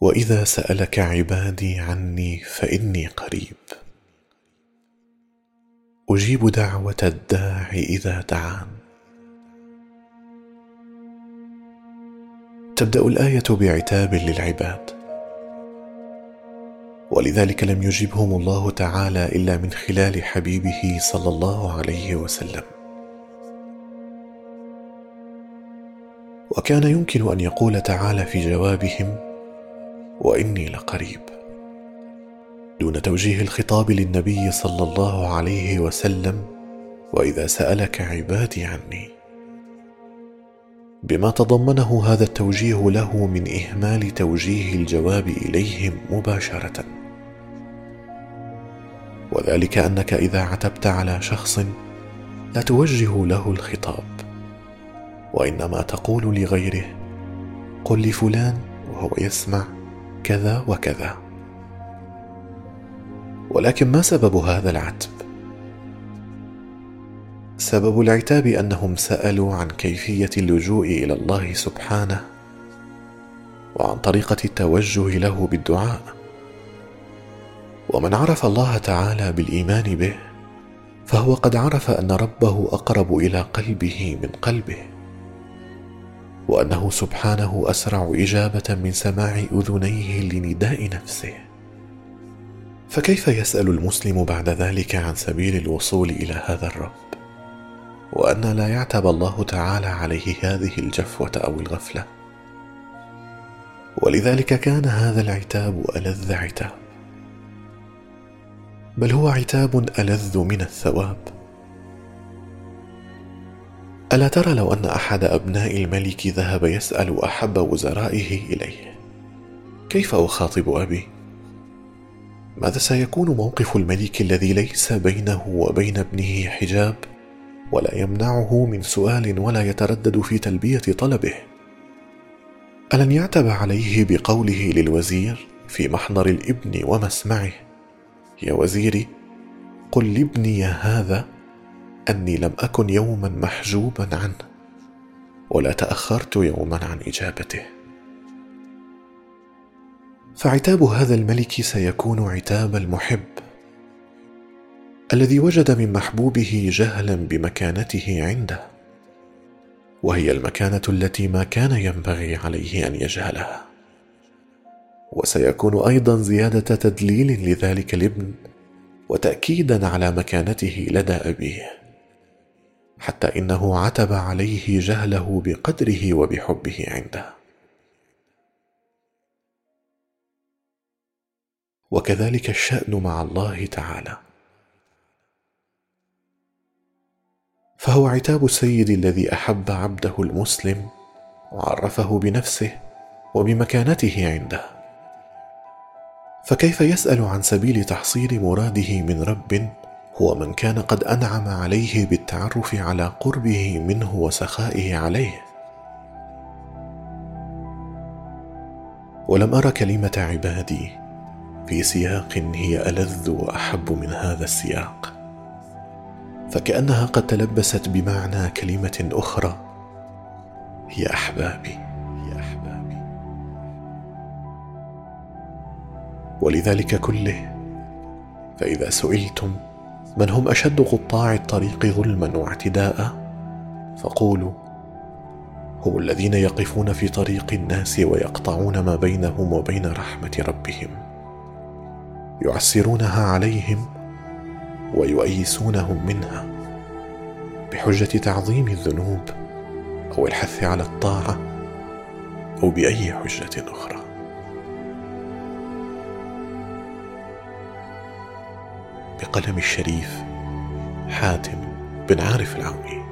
وإذا سألك عبادي عني فإني قريب. أجيب دعوة الداع إذا دعان. تبدأ الآية بعتاب للعباد. ولذلك لم يجبهم الله تعالى إلا من خلال حبيبه صلى الله عليه وسلم. وكان يمكن أن يقول تعالى في جوابهم وإني لقريب. دون توجيه الخطاب للنبي صلى الله عليه وسلم وإذا سألك عبادي عني. بما تضمنه هذا التوجيه له من إهمال توجيه الجواب اليهم مباشرة. وذلك أنك إذا عتبت على شخص لا توجه له الخطاب وإنما تقول لغيره قل لفلان وهو يسمع. كذا وكذا. ولكن ما سبب هذا العتب؟ سبب العتاب أنهم سألوا عن كيفية اللجوء إلى الله سبحانه وعن طريقة التوجه له بالدعاء. ومن عرف الله تعالى بالإيمان به فهو قد عرف أن ربه أقرب إلى قلبه من قلبه. وأنه سبحانه أسرع إجابة من سماع أذنيه لنداء نفسه. فكيف يسأل المسلم بعد ذلك عن سبيل الوصول إلى هذا الرب؟ وأن لا يعتب الله تعالى عليه هذه الجفوة أو الغفلة. ولذلك كان هذا العتاب ألذ عتاب. بل هو عتاب ألذ من الثواب. ألا ترى لو أن أحد أبناء الملك ذهب يسأل أحب وزرائه إليه؟ كيف أخاطب أبي؟ ماذا سيكون موقف الملك الذي ليس بينه وبين ابنه حجاب ولا يمنعه من سؤال ولا يتردد في تلبية طلبه؟ ألن يعتب عليه بقوله للوزير في محضر الإبن ومسمعه يا وزيري قل لابني هذا أني لم أكن يوما محجوبا عنه ولا تأخرت يوما عن إجابته. فعتاب هذا الملك سيكون عتاب المحب الذي وجد من محبوبه جهلا بمكانته عنده وهي المكانة التي ما كان ينبغي عليه أن يجهلها. وسيكون أيضا زيادة تدليل لذلك الابن وتاكيدا على مكانته لدى أبيه. حتى إنه عتب عليه جهله بقدره وبحبه عنده. وكذلك الشأن مع الله تعالى. فهو عتاب السيد الذي أحب عبده المسلم وعرفه بنفسه وبمكانته عنده. فكيف يسأل عن سبيل تحصيل مراده من رب هو من كان قد أنعم عليه بالتعرف على قربه منه وسخائه عليه. ولم ار كلمة عبادي في سياق هي ألذ وأحب من هذا السياق. فكأنها قد تلبست بمعنى كلمة أخرى هي أحبابي هي أحبابي. ولذلك كله فإذا سئلتم من هم أشد قطاع الطريق ظلما واعتداء؟ فقولوا هم الذين يقفون في طريق الناس ويقطعون ما بينهم وبين رحمة ربهم. يعسرونها عليهم ويؤيسونهم منها بحجة تعظيم الذنوب أو الحث على الطاعة أو بأي حجة أخرى. بقلم الشريف حاتم بن عارف العوني.